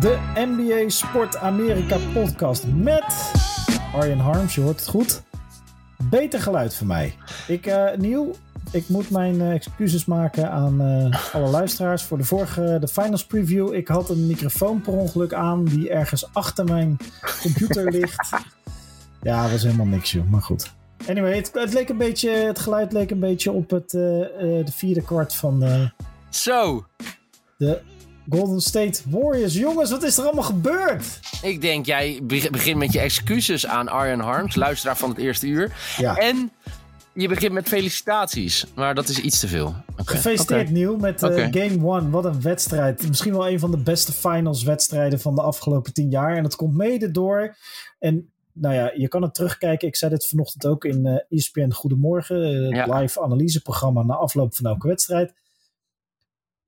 de NBA Sport Amerika podcast met Arjen Harms, je hoort het goed. Beter geluid voor mij. Ik, uh, Nieuw, ik moet mijn uh, excuses maken aan uh, alle luisteraars voor de vorige, de finals preview. Ik had een microfoon per ongeluk aan die ergens achter mijn computer ligt. Ja, dat was helemaal niks joh, maar goed. Anyway, het, het, leek een beetje, het geluid leek een beetje op het de vierde kwart van de... Zo! De Golden State Warriors. Jongens, wat is er allemaal gebeurd? Ik denk, jij begint met je excuses aan Arjen Harms, luisteraar van het eerste uur. Ja. En je begint met felicitaties, maar dat is iets te veel. Okay. Gefeliciteerd okay. Nieuw met uh, okay. Game 1. Wat een wedstrijd. Misschien wel een van de beste finals wedstrijden van de afgelopen tien jaar. En dat komt mede door... En nou ja, je kan het terugkijken. Ik zei dit vanochtend ook in uh, ESPN Goedemorgen. Uh, het ja. live analyseprogramma na afloop van elke wedstrijd.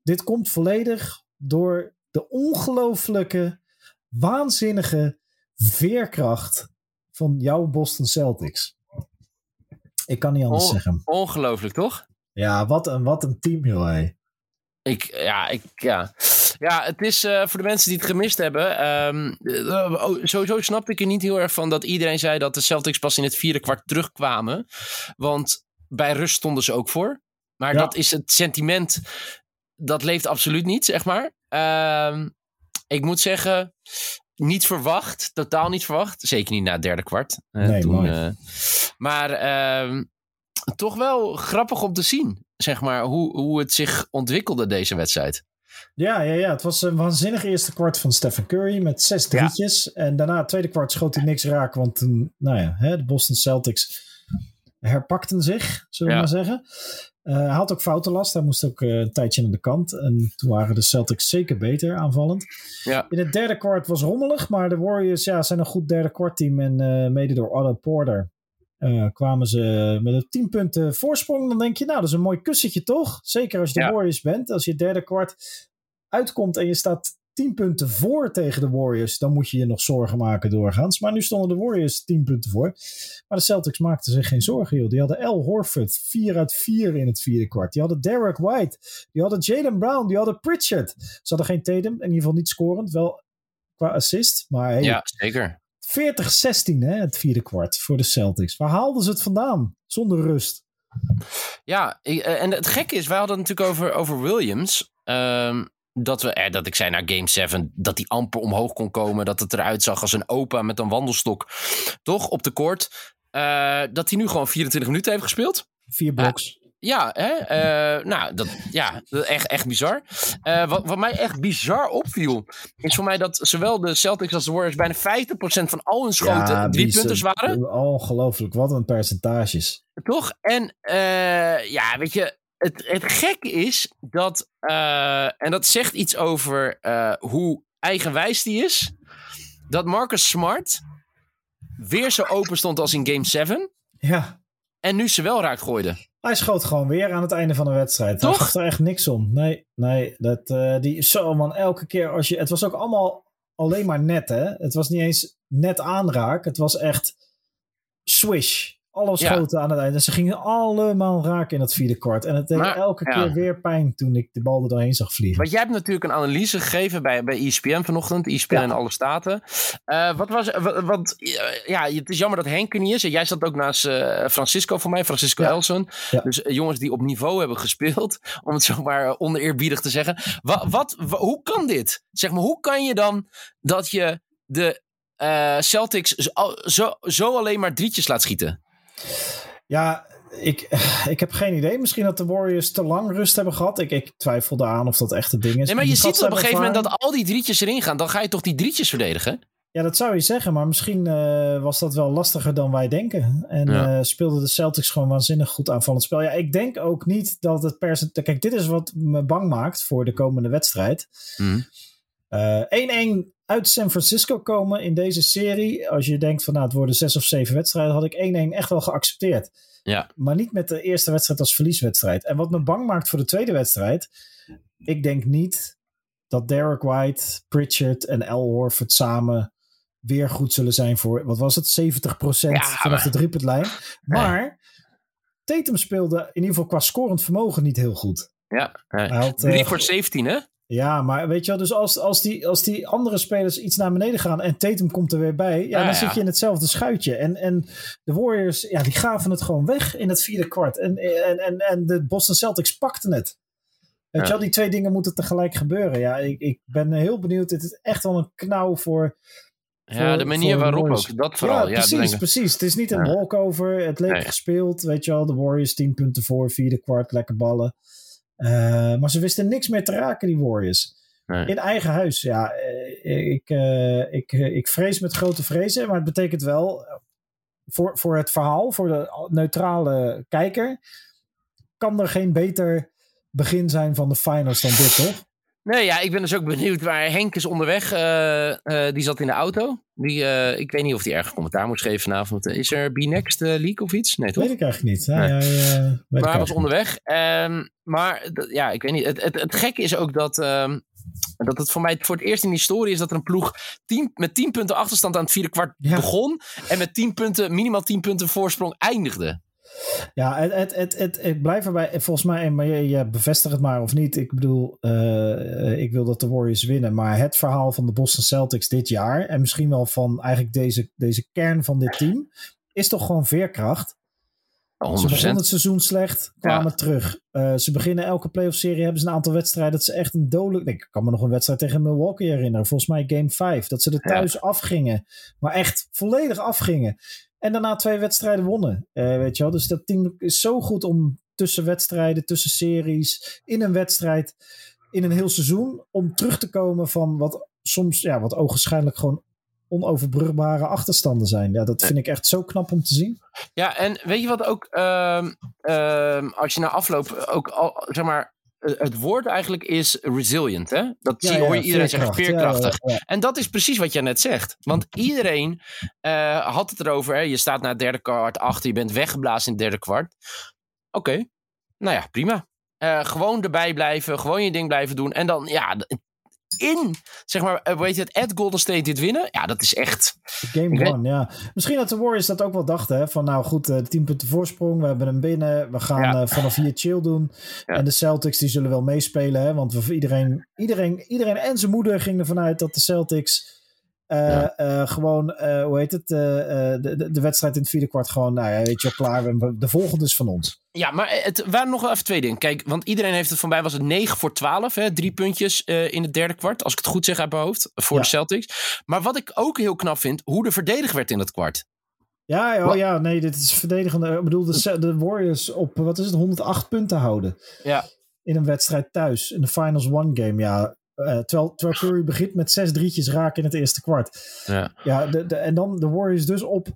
Dit komt volledig door de ongelooflijke, waanzinnige veerkracht van jouw Boston Celtics. Ik kan niet anders On zeggen. Ongelooflijk, toch? Ja, wat een, wat een team, joh. Ik, ja, ik, ja. ja, het is uh, voor de mensen die het gemist hebben. Um, uh, sowieso snap ik er niet heel erg van dat iedereen zei dat de Celtics pas in het vierde kwart terugkwamen. Want bij rust stonden ze ook voor. Maar ja. dat is het sentiment dat leeft absoluut niet, zeg maar. Uh, ik moet zeggen, niet verwacht. Totaal niet verwacht. Zeker niet na het derde kwart. Uh, nee, toen, uh, maar uh, toch wel grappig om te zien, zeg maar, hoe, hoe het zich ontwikkelde, deze wedstrijd. Ja, ja, ja, het was een waanzinnig eerste kwart van Stephen Curry met zes drietjes. Ja. En daarna het tweede kwart schoot hij niks raak, want toen, nou ja, hè, de Boston Celtics herpakten zich, zullen we ja. maar zeggen. Uh, hij had ook foutenlast. Hij moest ook uh, een tijdje aan de kant. En toen waren de Celtics zeker beter aanvallend. Ja. In het derde kwart was rommelig. Maar de Warriors ja, zijn een goed derde kwart team. En uh, mede door Otto Porter kwamen ze met een 10 punten voorsprong. Dan denk je, nou dat is een mooi kussentje toch? Zeker als je de ja. Warriors bent. Als je het derde kwart uitkomt en je staat 10 punten voor tegen de Warriors, dan moet je je nog zorgen maken doorgaans. Maar nu stonden de Warriors 10 punten voor. Maar de Celtics maakten zich geen zorgen, joh. Die hadden Al Horford, 4 uit 4 in het vierde kwart. Die hadden Derek White, die hadden Jalen Brown, die hadden Pritchard. Ze hadden geen Tatum, in ieder geval niet scorend, wel qua assist. Maar hey, ja, zeker. 40-16 hè, het vierde kwart voor de Celtics. Waar haalden ze het vandaan? Zonder rust. Ja, en het gekke is, wij hadden het natuurlijk over, over Williams. Um, dat, we, eh, dat ik zei naar Game 7 dat hij amper omhoog kon komen. Dat het eruit zag als een opa met een wandelstok. Toch op de court. Uh, dat hij nu gewoon 24 minuten heeft gespeeld. Vier blocks. Uh, ja, hè? Uh, nou, dat, ja, echt, echt bizar. wat, wat mij echt bizar opviel, is voor mij dat zowel de Celtics als de Warriors bijna 50% van al hun schoten ja, drie punters waren. Ongelooflijk, wat een percentages. Toch? En ja, weet je, het, het gekke is dat, uh, en dat zegt iets over uh, hoe eigenwijs die is, dat Marcus Smart weer zo open stond als in Game 7. Ja. En nu ze wel raakt gooide. Hij schoot gewoon weer aan het einde van de wedstrijd. Toch? Hij gaf er echt niks om. Nee, nee. Dat, uh, die, zo man, elke keer als je... Het was ook allemaal alleen maar net, hè. Het was niet eens net aanraak. Het was echt swish. Alle schoten ja. aan het einde. En ze gingen allemaal raken in het vierde kwart. En het deed maar, elke ja. keer weer pijn toen ik de bal er doorheen zag vliegen. Want jij hebt natuurlijk een analyse gegeven bij, bij ESPN vanochtend. ESPN ja. in alle staten. Uh, wat was, want ja, het is jammer dat Henk er niet is. Jij zat ook naast uh, Francisco voor mij, Francisco Elson. Dus uh, jongens die op niveau hebben gespeeld. Om het zomaar oneerbiedig te zeggen. Wat, wat, hoe kan dit? Zeg maar, hoe kan je dan dat je de Celtics zo, zo, zo alleen maar drietjes laat schieten? Ja, ik, ik heb geen idee. Misschien dat de Warriors te lang rust hebben gehad. Ik, ik twijfelde aan of dat echt het ding is. Nee, maar je ziet op een gegeven moment dat al die drietjes erin gaan. Dan ga je toch die drietjes verdedigen? Ja, dat zou je zeggen. Maar misschien uh, was dat wel lastiger dan wij denken. En ja. uh, speelden de Celtics gewoon waanzinnig goed aanvallend spel. Ja, ik denk ook niet dat het percentage... Kijk, dit is wat me bang maakt voor de komende wedstrijd. 1-1 Mm. Uh, uit San Francisco komen in deze serie. Als je denkt van nou, het worden zes of zeven wedstrijden, had ik 1-1 echt wel geaccepteerd. Ja. Maar niet met de eerste wedstrijd als verlieswedstrijd. En wat me bang maakt voor de tweede wedstrijd, ik denk niet dat Derek White, Pritchard en Al Horford samen weer goed zullen zijn voor, wat was het, 70% ja, vanaf de driepuntlijn. Maar nee. Tatum speelde in ieder geval qua scorend vermogen niet heel goed. Ja, hij had, 3 uh, voor 17 hè? Ja, maar weet je wel, dus als, als, die, als die andere spelers iets naar beneden gaan en Tatum komt er weer bij, ja, dan zit je in hetzelfde schuitje. En, en de Warriors, ja, die gaven het gewoon weg in het vierde kwart. En, en, en, en de Boston Celtics pakten het. Weet je wel, die twee dingen moeten tegelijk gebeuren. Ja, ik, ik ben heel benieuwd. Het is echt wel een knauw voor. Ja, de manier waarop ook. Dat vooral. Ja, precies, precies. Het is niet een walkover. Het leek gespeeld. Weet je wel, de Warriors 10 punten voor, vierde kwart, lekker ballen. Uh, maar ze wisten niks meer te raken, die Warriors. Nee. In eigen huis, ja. Eh, ik, uh, ik, ik vrees met grote vrezen, maar het betekent wel voor, voor het verhaal, voor de neutrale kijker, kan er geen beter begin zijn van de finals dan dit, toch? Nee, ja, ik ben dus ook benieuwd waar Henk is onderweg. Uh, uh, die zat in de auto. Die, uh, ik weet niet of hij ergens commentaar moet geven vanavond. Is er B-Next leak of iets? Nee, toch? Weet ik eigenlijk niet. Nee. Ja, maar hij was onderweg. Um, maar ja, ik weet niet. Het, het, het gekke is ook dat, um, dat het voor mij voor het eerst in de historie is dat er een ploeg tien, met 10 punten achterstand aan het vierde kwart ja. begon. En met 10 punten, minimaal 10 punten voorsprong eindigde. Ja, het, het, het, het, het blijft erbij. Volgens mij, maar je, je bevestigt het maar of niet. Ik bedoel, uh, ik wil dat de Warriors winnen. Maar het verhaal van de Boston Celtics dit jaar. En misschien wel van eigenlijk deze, deze kern van dit team. Is toch gewoon veerkracht. 100%. Ze begonnen het seizoen slecht, kwamen ja. terug. Uh, ze beginnen elke playoff-serie, hebben ze een aantal wedstrijden dat ze echt een dodelijk... Ik kan me nog een wedstrijd tegen Milwaukee herinneren. Volgens mij game 5. Dat ze er thuis ja. afgingen. Maar echt volledig afgingen. En daarna twee wedstrijden wonnen. Uh, weet je wel? Dus dat team is zo goed om tussen wedstrijden, tussen series, in een wedstrijd, in een heel seizoen, om terug te komen van wat soms, ja, wat ogenschijnlijk gewoon onoverbrugbare achterstanden zijn. Ja, dat vind ik echt zo knap om te zien. Ja, en weet je wat ook, uh, uh, als je na afloop ook, al, zeg maar, het woord eigenlijk is resilient. Hè? Dat ja, zie, hoor je iedereen zeggen, veerkrachtig. Ja, en dat is precies wat jij net zegt. Want iedereen uh, had het erover. Hè? Je staat na het derde kwart achter, je bent weggeblazen in het derde kwart. Oké, okay. nou ja, prima. Uh, gewoon erbij blijven, gewoon je ding blijven doen. En dan, ja, in, zeg maar, weet je het, at Golden State dit winnen. Ja, dat is echt... Game one, ja. Misschien dat de Warriors dat ook wel dachten, hè. Van nou goed, uh, 10 punten voorsprong, we hebben hem binnen. We gaan ja. uh, vanaf hier chill doen. Ja. En de Celtics, die zullen wel meespelen, hè. Want we, iedereen, iedereen, iedereen en zijn moeder ging ervan uit dat de Celtics... Uh, ja. uh, gewoon, uh, hoe heet het, de, de, de, wedstrijd in het vierde kwart gewoon, nou ja, weet je klaar. De volgende is van ons. Ja, maar het waren nog wel even twee dingen. Kijk, want iedereen heeft het van mij was het 9 voor 12, hè, drie puntjes in het derde kwart, als ik het goed zeg uit mijn hoofd, voor ja. de Celtics. Maar wat ik ook heel knap vind, hoe er verdedigd werd in dat kwart. Ja, oh, ja, nee, dit is verdedigende. Ik bedoel, de, de Warriors op, wat is het, 108 punten houden. Ja. In een wedstrijd thuis, in de Finals One game, ja. Uh, terwijl, terwijl Curry begint met zes drietjes raken in het eerste kwart. Ja. ja de, de, en dan de Warriors dus op...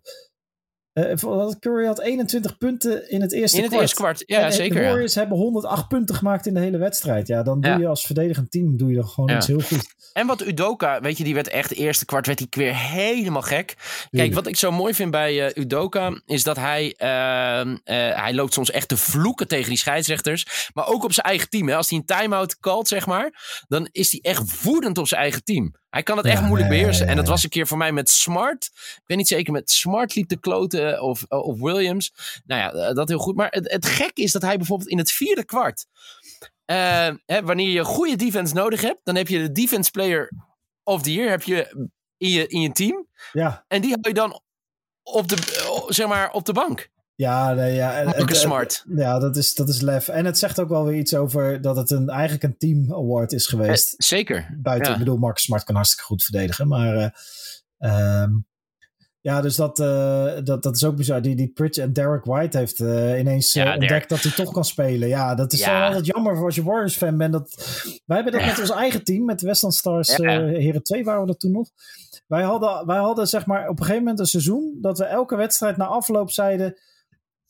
Uh, Curry had 21 punten in het eerste kwart. In het eerste kwart, ja en, zeker. De Warriors ja. hebben 108 punten gemaakt in de hele wedstrijd. Ja, dan doe ja. je als verdedigend team doe je dan gewoon iets heel goed. En wat Udoka, weet je, die werd echt eerste kwart werd hij weer helemaal gek. Kijk, wat ik zo mooi vind bij uh, Udoka is dat hij, uh, uh, hij loopt soms echt te vloeken tegen die scheidsrechters. Maar ook op zijn eigen team. Hè. Als hij een time-out calt, zeg maar, dan is hij echt woedend op zijn eigen team. Hij kan het echt moeilijk beheersen. En dat was een keer voor mij met Smart. Ik weet niet zeker, met Smart liep de kloten of, of Williams. Nou ja, dat heel goed. Maar het, het gek is dat hij bijvoorbeeld in het vierde kwart... Uh, hè, wanneer je goede defense nodig hebt, dan heb je de defense player of the year heb je in, je, in je team. Ja. En die hou je dan op de, zeg maar, op de bank. Ja, nee, ja. En, smart. Ja, dat is, dat is lef. En het zegt ook wel weer iets over dat het een, eigenlijk een team award is geweest. Eh, zeker. Buiten, ja. ik bedoel, Marcus Smart kan hartstikke goed verdedigen. Maar uh, um, ja, dus dat, uh, dat, dat is ook bizar. Die, die Pritchard en Derek White heeft uh, ineens ja, ontdekt Derek. dat hij toch kan spelen. Ja, dat is ja. altijd jammer voor als je Warriors fan bent. Dat, wij hebben dat met ons eigen team, met Westland Stars Heren 2 waren we dat toen nog. Wij hadden, wij hadden zeg maar op een gegeven moment een seizoen dat we elke wedstrijd na afloop zeiden...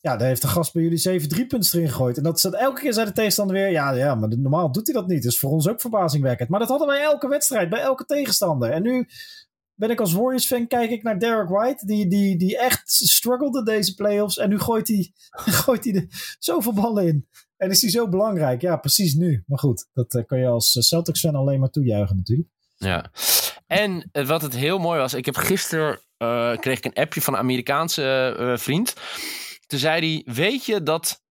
Ja, daar heeft de gast bij jullie 7 driepunts erin gegooid. En dat ze elke keer zei de tegenstander weer... Ja, ja, maar normaal doet hij dat niet. Dus voor ons ook verbazingwekkend. Maar dat hadden wij elke wedstrijd, bij elke tegenstander. En nu ben ik als Warriors fan, kijk ik naar Derek White, die, die, die echt struggelde deze playoffs. En nu gooit hij, gooit hij er zoveel ballen in. En is hij zo belangrijk? Ja, precies nu. Maar goed, dat uh, kan je als Celtics fan alleen maar toejuichen natuurlijk. Ja, en uh, wat het heel mooi was, ik heb gisteren, kreeg ik een appje van een Amerikaanse vriend. Toen zei hij, weet je dat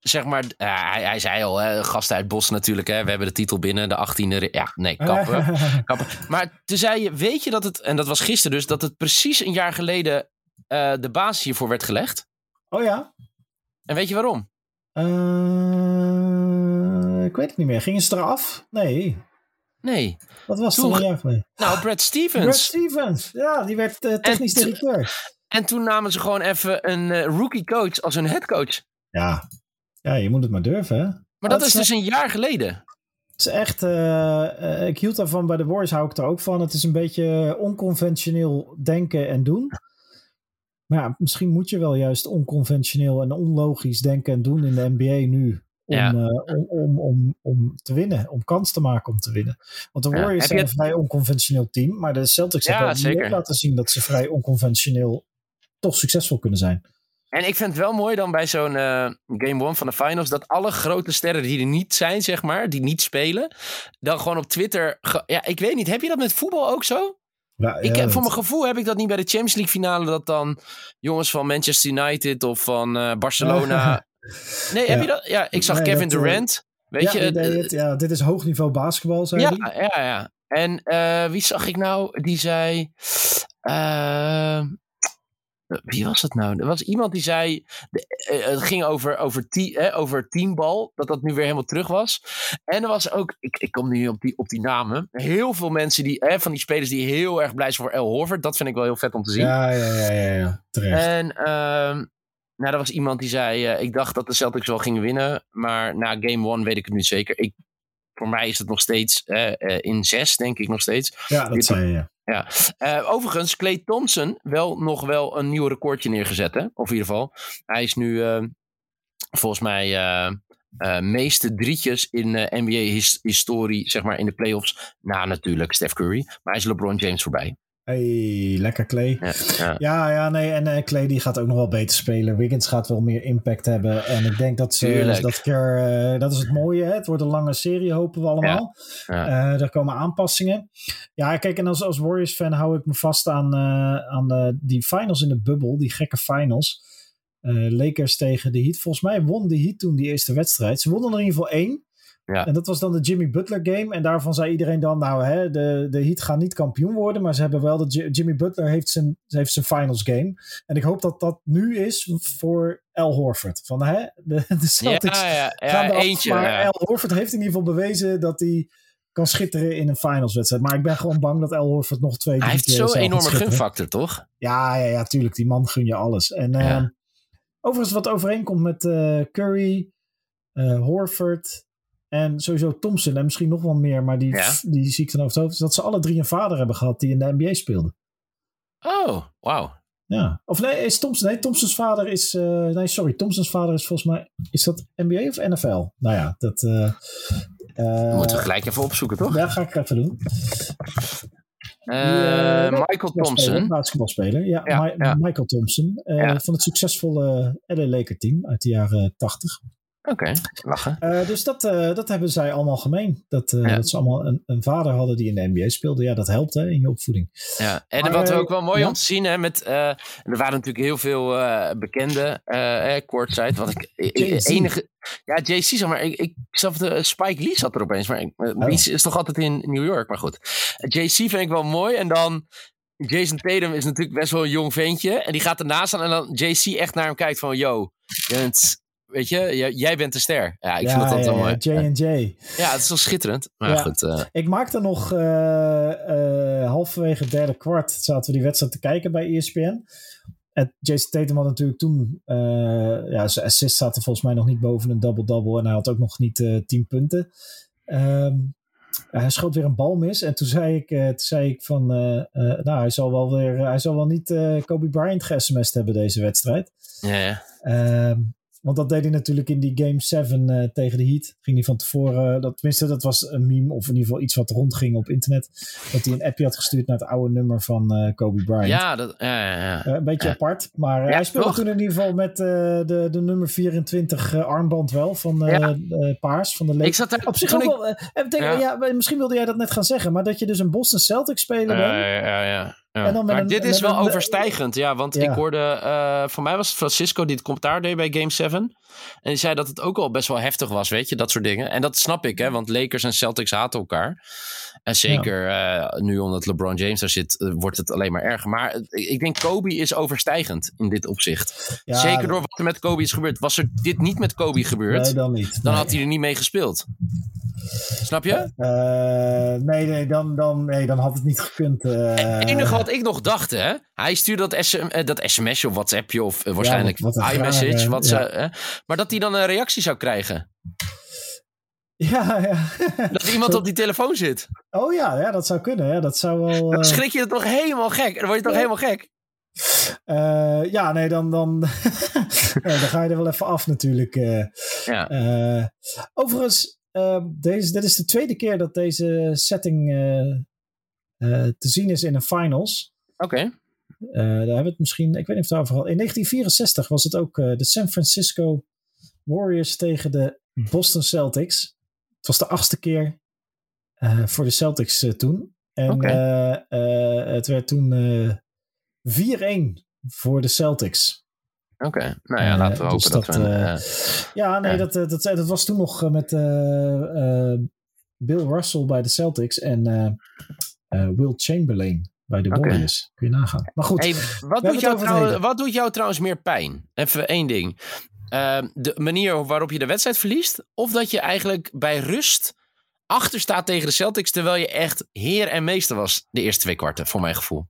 zeg maar, hij, hij, zei al, hè, gasten uit Bos natuurlijk, hè, we hebben de titel binnen, de 18e. Ja, nee, kappen, kappen. Maar toen zei je, weet je dat het, en dat was gisteren dus, dat het precies een jaar geleden uh, de basis hiervoor werd gelegd? Oh ja? En weet je waarom? Uh, ik weet het niet meer. Gingen ze eraf? Nee. Nee. Wat was toen, het een jaar geleden? Nou, Brad Stevens. Brad Stevens, ja, die werd uh, technisch directeur. En toen namen ze gewoon even een uh, rookie coach als hun headcoach. Ja. ja, je moet het maar durven, hè? Maar dat, dat is dus een jaar geleden. Het is echt, uh, ik hield daarvan bij de Warriors, hou ik er ook van. Het is een beetje onconventioneel denken en doen. Maar ja, misschien moet je wel juist onconventioneel en onlogisch denken en doen in de NBA nu. Om, ja. uh, om, om, om, om te winnen, om kans te maken om te winnen. Want de Warriors ja, zijn een vrij onconventioneel team, maar de Celtics ja, hebben ook laten zien dat ze vrij onconventioneel toch succesvol kunnen zijn. En ik vind het wel mooi dan bij zo'n uh, Game One van de Finals dat alle grote sterren die er niet zijn, zeg maar, die niet spelen, dan gewoon op Twitter. Ja, ik weet niet, heb je dat met voetbal ook zo? Ja, ik, ja, voor mijn gevoel heb ik dat niet bij de Champions League finale. Dat dan jongens van Manchester United of van uh, Barcelona. nee, heb je dat? Ja, ik zag nee, Kevin dat, Durant. Weet ja, je? Het, ja, dit is hoog niveau basketbal, zei ja. Ja, ja. En uh, wie zag ik nou? Die zei. Uh, wie was dat nou? Er was iemand die zei. Het ging over, over, te, over teambal. Dat dat nu weer helemaal terug was. En er was ook. Ik, ik kom nu op die, op die namen. Heel veel mensen die. Van die spelers die heel erg blij zijn voor El Horford. Dat vind ik wel heel vet om te zien. Ja, ja, ja, ja. ja. Terecht. En. Uh, nou, er was iemand die zei. Uh, ik dacht dat de Celtics wel gingen winnen. Maar na game one weet ik het nu zeker. Ik, voor mij is het nog steeds. Uh, in zes, denk ik nog steeds. Ja, dat zei je. Ja. Ja. Uh, overigens, Clay Thompson wel nog wel een nieuw recordje neergezet. Hè? Of in ieder geval. Hij is nu uh, volgens mij uh, meeste drietjes in NBA-historie, zeg maar in de playoffs. Na natuurlijk Steph Curry. Maar hij is LeBron James voorbij. Hey, lekker Clay. Ja, ja. ja, ja nee. En uh, Clay die gaat ook nog wel beter spelen. Wiggins gaat wel meer impact hebben. En ik denk dat ze dat keer, uh, dat is het mooie. Hè? Het wordt een lange serie, hopen we allemaal. Ja. Uh, er komen aanpassingen. Ja, kijk, en als, als Warriors-fan hou ik me vast aan, aan die finals in de bubbel, die gekke finals. Lakers tegen de Heat. Volgens mij won de Heat toen die eerste wedstrijd. Ze wonnen er in ieder geval één. Ja. En dat was dan de Jimmy Butler game. En daarvan zei iedereen dan, nou hè, de, de Heat gaan niet kampioen worden. Maar ze hebben wel, de Jimmy Butler heeft zijn, heeft zijn finals game. En ik hoop dat dat nu is voor Al Horford. Van hè, de, de Celtics ja, ja, ja, gaan eentje, Maar. Al Horford heeft in ieder geval bewezen dat hij kan schitteren in een finals wedstrijd. Maar ik ben gewoon bang dat Al Horford nog twee, Hij heeft zo'n enorme gunfactor, toch? Ja, ja, ja, tuurlijk. Die man gun je alles. En uh, overigens wat overeenkomt met uh, Curry, uh, Horford en sowieso Thompson en misschien nog wel meer, maar die, Ja. die zie ik dan over het hoofd, dat ze alle drie een vader hebben gehad die in de NBA speelde. Oh, wauw. Ja. Of nee, is Thompson, nee, Thompsons vader is, uh, nee, sorry, Thompsons vader is volgens mij, is dat NBA of NFL? Nou ja, dat... Uh, uh, Moeten we gelijk even opzoeken, toch? Ja, ga ik even doen. Uh, Michael Thompson. Basketbalspeler, ja, Ja, ja. Michael Thompson. Uh, Ja. Van het succesvolle LA Laker team uit de jaren 80. Oké, lachen. Uh, dus dat, uh, dat hebben zij allemaal gemeen. Dat, uh, Ja. dat ze allemaal een, een vader hadden die in de NBA speelde. Ja, dat helpt hè, in je opvoeding. Ja, en Maar, wat eh, ook wel mooi ja. om te zien, hè, met, eh, er waren natuurlijk heel veel eh bekende eh courtside. Wat ik, Jay-Z. enige, ja, JC, zeg maar, ik, ik zag de Spike Lee zat er opeens, maar eh, Oh. is toch altijd in New York, maar goed. JC vind ik wel mooi en dan Jason Tatum is natuurlijk best wel een jong ventje en die gaat ernaast staan en dan JC echt naar hem kijkt van, yo, je bent, weet je, jij- bent de ster. Ja, ik ja, vind dat altijd ja, wel mooi. ja, J&J. Ja, het is wel schitterend. Maar Ja. goed, eh, Ik maakte nog eh, halverwege het derde kwart zaten we die wedstrijd te kijken bij ESPN. En Jason Tatum had natuurlijk toen, ja, zijn assist zaten volgens mij nog niet boven een double-double. En hij had ook nog niet 10 punten. Ehm, hij schoot weer een bal mis. En toen zei ik, toen zei ik van, nou, hij zal wel weer, hij zal wel niet Kobe Bryant ge-sms'd hebben deze wedstrijd. ja, ja. Ehm, want dat deed hij natuurlijk in die Game 7 eh, tegen de Heat. Ging hij van tevoren, dat, tenminste dat was een meme of in ieder geval iets wat rondging op internet. Dat hij een appje had gestuurd naar het oude nummer van eh, Kobe Bryant. Ja, dat. Eh, een beetje apart, maar eh, Ja, hij speelde toen in ieder geval met eh, de, de nummer 24 eh, armband wel van eh, Ja. eh, Paars van de Lakers. Ik zat er Op zich ook ik- wel. eh, betekent- Ja. ja. misschien wilde jij dat net gaan zeggen, maar dat je dus een Boston Celtics speler Ja, bent. ja, ja, ja. Maar dit is wel overstijgend, ja. Want ik hoorde, uh, voor mij was het Francisco die het commentaar deed bij Game 7. En die zei dat het ook al best wel heftig was, weet je, dat soort dingen. En dat snap ik, hè, want Lakers en Celtics haten elkaar. En zeker uh, nu omdat LeBron James daar zit, uh, wordt het alleen maar erger. Maar ik denk Kobe is overstijgend in dit opzicht. Ja, zeker door wat er met Kobe is gebeurd. Was er dit niet met Kobe gebeurd, nee, dan, niet. dan had hij er niet mee gespeeld. Snap je? Uh, nee, nee, dan, dan, nee, dan had het niet gekund. Uh, het enige wat ik nog dacht, hè? Hij stuurde dat, SM, uh, dat sms'je of WhatsAppje of waarschijnlijk ja, iMessage. Wat ja. maar dat hij dan een reactie zou krijgen. Ja, ja. Dat iemand op die telefoon zit. Oh ja, ja dat zou kunnen. Ja, dat zou wel. Dan schrik je het toch helemaal gek. Dan word je toch helemaal gek. Uh, ja, nee, dan, dan, dan ga je er wel even af natuurlijk. Uh, ja. Uh, overigens, deze, dit is de tweede keer dat deze setting te zien is in een finals. Oké. Okay. daar hebben we het misschien, ik weet niet of het overal. In 1964 was het ook de San Francisco Warriors tegen de Boston Celtics. Het was de achtste keer voor de Celtics toen. En okay. het werd toen 4-1 voor de Celtics. Oké, okay. nou ja, laten we dus hopen dat, dat we... ja, nee, Dat, dat, dat, was toen nog met Bill Russell bij de Celtics en Will Chamberlain bij de Warriors. Okay. Kun je nagaan. Maar goed. Hey, wat, doet jou trouwens, wat doet jou trouwens meer pijn? Even één ding. Uh, de manier waarop je de wedstrijd verliest. Of dat je eigenlijk bij rust achter staat tegen de Celtics. Terwijl je echt heer en meester was de eerste twee kwarten, voor mijn gevoel.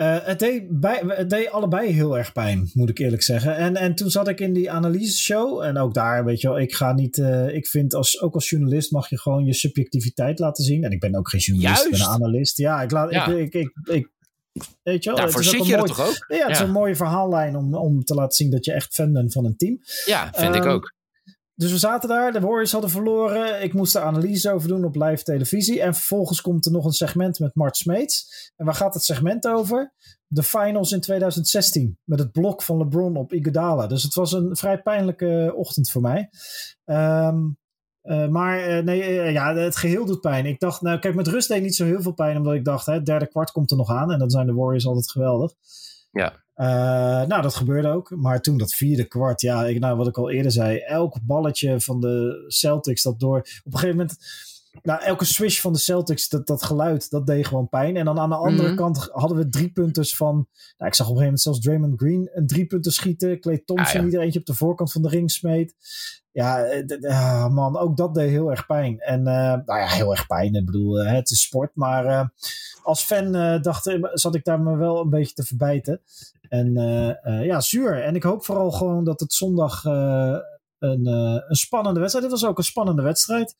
Uh, het, deed bij, het deed allebei heel erg pijn, moet ik eerlijk zeggen. En, en toen zat ik in die analyseshow. En ook daar, weet je wel, ik ga niet. Uh, ik vind als, ook als journalist mag je gewoon je subjectiviteit laten zien. En ik ben ook geen journalist, Juist. ik ben een analist. Ja, ik, laat, ja. ik, ik, ik, ik Weet je wel? Daarvoor zit je mooi, toch ook? Ja, het is een mooie verhaallijn om, om te laten zien dat je echt fan bent van een team. Ja, vind um, ik ook. Dus we zaten daar, de Warriors hadden verloren. Ik moest er analyse over doen op live televisie. En vervolgens komt er nog een segment met Mart Smeets. En waar gaat het segment over? De finals in 2016. Met het blok van LeBron op Iguodala. Dus het was een vrij pijnlijke ochtend voor mij. Um, uh, maar uh, nee, ja, het geheel doet pijn. Ik dacht, nou kijk, met rust deed niet zo heel veel pijn, omdat ik dacht, hè, het derde kwart komt er nog aan en dan zijn de Warriors altijd geweldig. Ja. nou, dat gebeurde ook. Maar toen dat vierde kwart, ja, ik, nou, wat ik al eerder zei, elk balletje van de Celtics dat door. Op een gegeven moment nou, elke swish van de Celtics, dat, dat geluid, dat deed gewoon pijn. En dan aan de andere mm -hmm. kant hadden we drie punters van... Nou, ik zag op een gegeven moment zelfs Draymond Green een drie punten schieten. Clay Thompson ah, ja. die er eentje op de voorkant van de ring smeet. Ja, uh, man, ook dat deed heel erg pijn. En uh, nou ja, heel erg pijn. Ik bedoel, uh, het is sport. Maar uh, als fan dacht, zat ik daar me wel een beetje te verbijten. En ja, zuur. En ik hoop vooral gewoon dat het zondag een, een spannende wedstrijd... Dit was ook een spannende wedstrijd.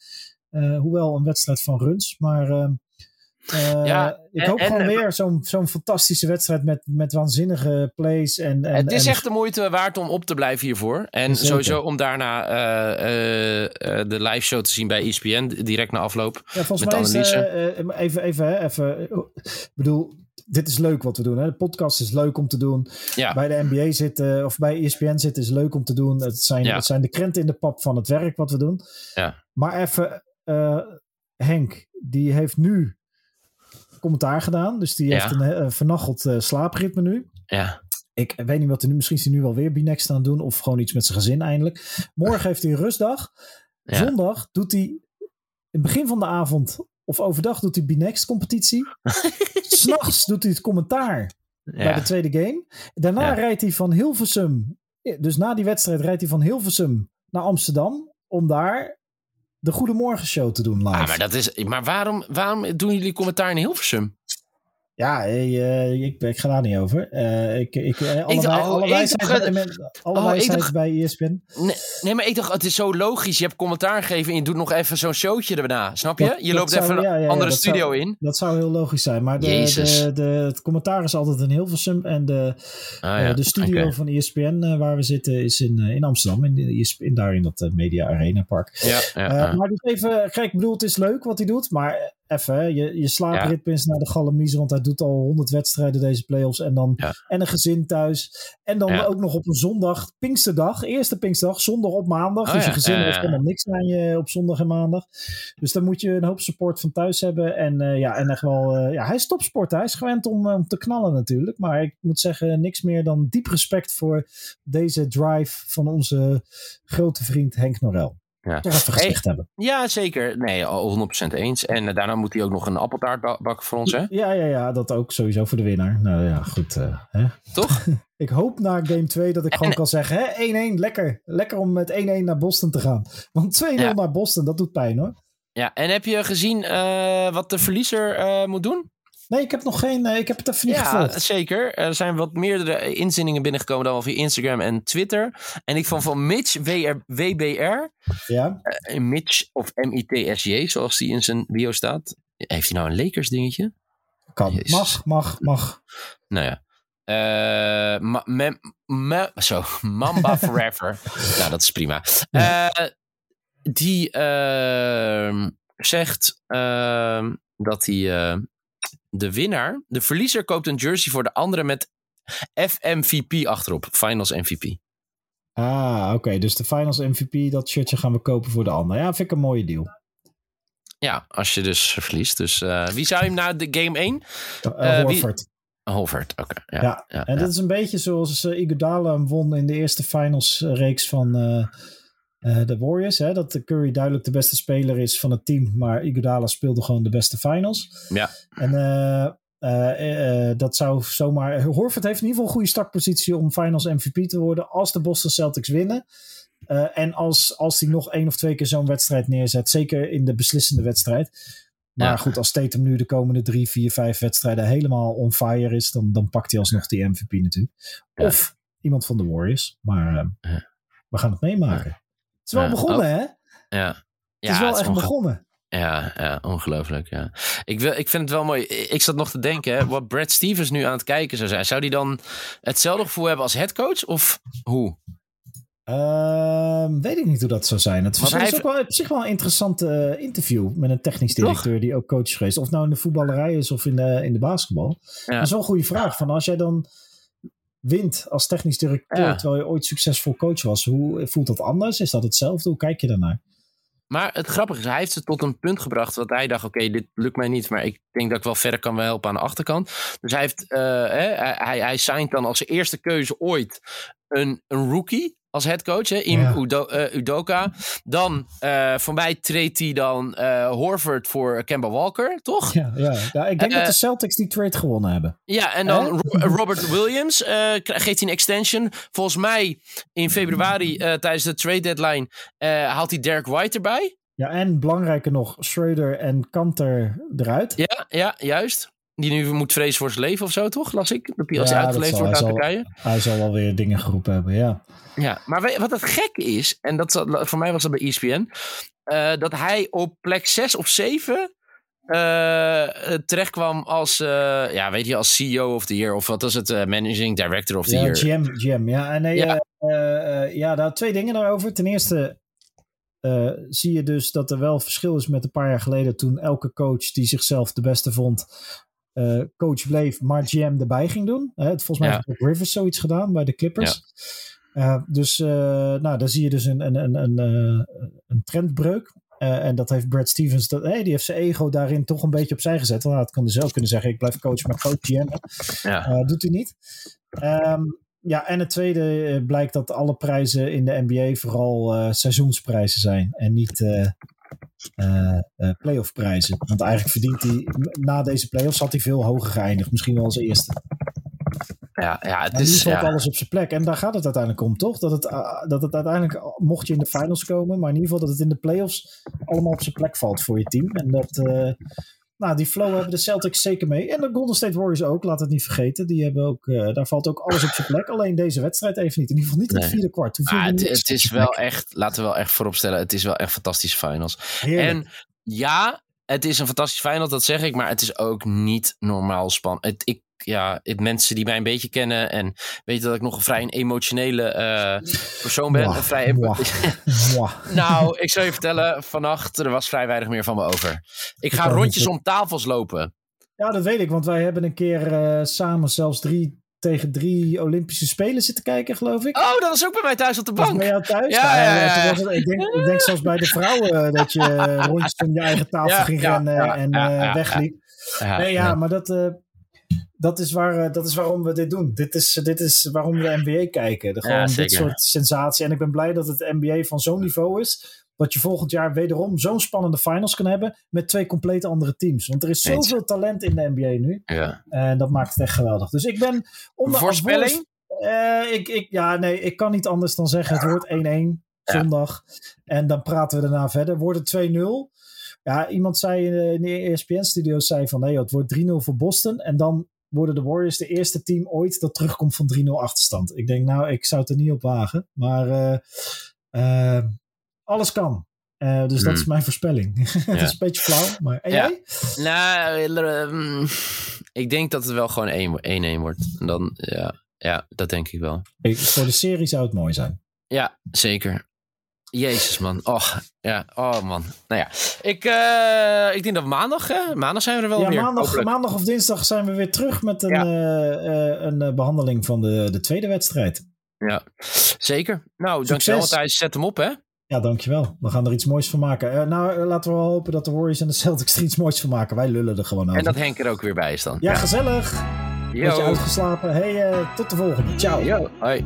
Uh, hoewel een wedstrijd van runs. Maar uh, uh, ja, ik hoop en, gewoon en, weer zo'n zo'n fantastische wedstrijd met, met waanzinnige plays. En, en, het is echt de moeite waard om op te blijven hiervoor. En zeker. sowieso om daarna de live show te zien bij ESPN, direct na afloop. Ja, volgens mij is, even, even, hè, even, ik bedoel, dit is leuk wat we doen. Hè? De podcast is leuk om te doen. Ja. Bij de NBA zitten of bij ESPN zitten is leuk om te doen. Het zijn, ja. het zijn de krenten in de pap van het werk wat we doen. Ja. Maar even uh, Henk, die heeft nu commentaar gedaan. Dus die heeft een uh, vernacheld uh, slaapritme nu. Ja. Ik weet niet wat hij nu... Misschien is hij nu wel weer Binext aan het doen. Of gewoon iets met zijn gezin eindelijk. Morgen heeft hij een rustdag. Ja. Zondag doet hij... In het begin van de avond of overdag doet hij Binext competitie. S'nachts doet hij het commentaar ja. bij de tweede game. Daarna rijdt hij van Hilversum... Dus na die wedstrijd rijdt hij van Hilversum naar Amsterdam. Om daar de Goedemorgen te doen live. Ah, maar dat is, maar waarom, waarom doen jullie commentaar in Hilversum? Ja, uh, ik, ik ga daar niet over. Uh, ik, ik, alle, ik, wij, alle wijsheid, bij, oh, dacht, ESPN. Nee, nee, maar ik dacht, het is zo logisch. Je hebt commentaar gegeven en je doet nog even zo'n showtje erna. Snap je? Je loopt zou, even een ja, ja, andere studio zou, in. Dat zou heel logisch zijn. Maar de, de, de, het commentaar is altijd in Hilversum. En de, ah, de studio okay. van ESPN waar we zitten is in, in Amsterdam. In, in daar in dat Media Arena Park. Ja, maar dus even, kijk, ik bedoel, het is leuk wat hij doet. Maar even, je, je slaapritme is naar de galamise, want hij doet al 100 wedstrijden deze playoffs. En dan en een gezin thuis. En dan ook nog op een zondag, Pinksterdag, eerste Pinksterdag, zondag op maandag. Oh, dus je gezin heeft helemaal niks aan je op zondag en maandag. Dus dan moet je een hoop support van thuis hebben. En uh, ja, en echt wel, uh, ja, hij is topsport. Hij is gewend om, om te knallen natuurlijk. Maar ik moet zeggen, niks meer dan diep respect voor deze drive van onze grote vriend Henk Norel. Ja. Toch even gezegd hebben. Ja, zeker. Nee, 100% eens. En uh, daarna moet hij ook nog een appeltaart bakken voor ons, hè? Ja, ja, ja. Dat ook sowieso voor de winnaar. Nou ja, goed. Uh, hè? Toch? ik hoop na game 2 dat ik gewoon kan zeggen, 1-1, lekker. Lekker om met 1-1 naar Boston te gaan. Want 2-0 naar Boston, dat doet pijn, hoor. Ja, en heb je gezien uh, wat de verliezer moet doen? Nee, ik heb nog geen. Eh, ik heb het even niet ja, zeker. Er zijn wat meerdere inzendingen binnengekomen dan wel via Instagram en Twitter. En ik vond van Mitch WR, WBR. Ja. Uh, Mitch of M-I-T-S-J, zoals die in zijn bio staat. Heeft hij nou een Lakers dingetje? Kan. Mag, mag, mag. Nou ja. Uh, ma, me, me, zo, Mamba Forever. nou, dat is prima. Die ehm, zegt ehm, dat hij de winnaar, de verliezer koopt een jersey voor de andere met FMVP achterop. Finals MVP. Ah, oké. Dus de Finals MVP, dat shirtje gaan we kopen voor de ander. Ja, vind ik een mooie deal. Ja, als je dus verliest. Dus uh, wie zou je hem na de game 1? Uh, Horford. Horford, oké. Ja, ja, ja, en ja. dat is een beetje zoals uh, Iguodala won in de eerste finals reeks van uh, de Warriors. Hè, dat Curry duidelijk de beste speler is van het team. Maar Iguodala speelde gewoon de beste finals. Ja. En uh, dat zou zomaar... Horford heeft in ieder geval een goede startpositie om finals MVP te worden. Als de Boston Celtics winnen. en als, als hij nog één of twee keer zo'n wedstrijd neerzet. Zeker in de beslissende wedstrijd. Maar ja. goed, als Tatum nu de komende drie, vier, vijf wedstrijden helemaal on fire is. Dan, dan pakt hij alsnog die MVP natuurlijk. Ja. Of iemand van de Warriors. Maar we gaan het meemaken is wel begonnen, hè? Ja. Het is wel echt begonnen. Ja, ja, ongelooflijk. Ja. Ik, wil, ik vind het wel mooi. Ik zat nog te denken, hè, wat Brad Stevens nu aan het kijken zou zijn. Zou die dan hetzelfde gevoel hebben als headcoach? Of hoe? Uh, weet ik niet hoe dat zou zijn. Het was is ook wel op zich wel een interessante uh, interview met een technisch directeur Toch? die ook coach is geweest. Of nou in de voetballerij is of in de, in de basketbal. Ja. Dat is wel een goede vraag. Van als jij dan wint als technisch directeur ja. terwijl je ooit succesvol coach was. Hoe voelt dat anders? Is dat hetzelfde? Hoe kijk je daarnaar? Maar het grappige is, hij heeft ze tot een punt gebracht wat hij dacht, oké, okay, dit lukt mij niet, maar ik denk dat ik wel verder kan helpen aan de achterkant. Dus hij heeft, uh, hè, hij, hij signed dan als eerste keuze ooit een, een rookie als headcoach, hè, ja. Udo, uh, Udoka. Dan uh, voor mij treedt hij dan uh, Horford voor Kemba Walker, toch? Ja, ja. ja ik denk dat de Celtics die trade gewonnen hebben. Ja, en dan Ro Robert Williams geeft hij een extension. Volgens mij in februari tijdens de trade deadline haalt hij Derek White erbij. Ja, en belangrijker nog, Schroeder en Kanter eruit. Ja, ja, juist. Die nu moet vrezen voor zijn leven of zo, toch? Las ik. Dat hij als ja, hij uitgeleefd wordt uit Turkije. Hij zal wel weer dingen geroepen hebben, ja. Ja, maar wat het gek is, en dat, voor mij was dat bij ESPN, uh, dat hij op plek 6 of 7 uh, terechtkwam als, uh, ja, weet je, als CEO of the year, of wat was het, Managing Director of the ja, year. GM, GM, ja. Nee, ja. ja, daar twee dingen daarover. Ten eerste zie je dus dat er wel verschil is met een paar jaar geleden toen elke coach die zichzelf de beste vond, uh, coach bleef, maar GM erbij ging doen. Uh, volgens mij ja. heeft Rivers zoiets gedaan bij de Clippers. Ja. Uh, dus nou, daar zie je dus een, een, een, een, een trendbreuk. en dat heeft Brad Stevens, dat, hey, die heeft zijn ego daarin toch een beetje opzij gezet. Want het kan hij zelf kunnen zeggen, ik blijf coach, maar coach GM. Ja. doet hij niet. Um, ja, en het tweede blijkt dat alle prijzen in de NBA vooral seizoensprijzen zijn. En niet playoff prijzen. Want eigenlijk verdient hij, na deze playoffs had hij veel hoger geëindigd. Misschien wel als eerste. Ja, ja, het is... ja. alles op zijn plek. En daar gaat het uiteindelijk om, toch? Dat het, uh, dat het uiteindelijk, mocht je in de finals komen, maar in ieder geval dat het in de playoffs allemaal op zijn plek valt voor je team. En dat, nou, die flow hebben de Celtics zeker mee. En de Golden State Warriors ook, laat het niet vergeten. Die hebben ook, uh, daar valt ook alles op zijn plek. Alleen deze wedstrijd even niet. In ieder geval niet in het vierde kwart. Ah, het, het is wel echt, laten we wel echt vooropstellen, het is wel echt fantastische finals. Heerlijk. En ja, het is een fantastische final, dat zeg ik. Maar het is ook niet normaal spannend. Ik ja, mensen die mij een beetje kennen en weten dat ik nog een vrij emotionele uh, persoon ben. Mwah, vrij nou, ik zal je vertellen, vannacht er was vrij weinig meer van me over. Ik ga rondjes om tafels lopen. Ja, dat weet ik, want wij hebben een keer uh, samen zelfs drie tegen drie Olympische Spelen zitten kijken, geloof ik. Oh, dat was ook bij mij thuis op de bank. bij jou thuis? Ja, ja, ja, ja. Het, ik, denk, ik denk zelfs bij de vrouwen dat je rondjes om je eigen tafel ging rennen en uh, wegliep. nee, ja, maar dat, dat, is waar, dat is waarom we dit doen. Dit is, dit is waarom we de NBA kijken. De, gewoon dit soort sensatie. En ik ben blij dat het NBA van zo'n niveau is dat je volgend jaar wederom zo'n spannende finals kan hebben met twee complete andere teams. Want er is zoveel talent in de NBA nu. Ja. En dat maakt het echt geweldig. Dus ik ben onder Voorspelling? Uh, ik, ik, ja, nee, ik kan niet anders dan zeggen het wordt 1-1 zondag. En dan praten we daarna verder. Wordt het 2-0? Ja, iemand zei in de ESPN-studio's zei van nee, het wordt 3-0 voor Boston. En dan worden de Warriors de eerste team ooit dat terugkomt van 3-0 achterstand. Ik denk nou, ik zou het er niet op wagen. Maar uh, uh, alles kan. Uh, dus dat is hmm. mijn voorspelling. Het is een beetje flauw, maar en ja. jij? Nou, um, ik denk dat het wel gewoon 1-1 wordt. En dan, ja, ja, dat denk ik wel. Ik, voor de serie zou het mooi zijn. Ja, zeker. Jezus, man. Oh, ja. Oh, man. Nou ja. Ik, uh, ik denk dat maandag, hè? Maandag zijn we er wel ja, weer. Maandag, maandag of dinsdag zijn we weer terug met een, ja. uh, een behandeling van de, de tweede wedstrijd. Ja, zeker. Nou, dankjewel Thijs. Zet hem op, hè? Ja, dankjewel. We gaan er iets moois van maken. Uh, nou, uh, laten we wel hopen dat de Warriors en de Celtics er iets moois van maken. Wij lullen er gewoon over. En dat Henk er ook weer bij is dan. Ja, ja. gezellig. Beetje uitgeslapen. Hey, uh, tot de volgende. Ciao. Yo, hoi.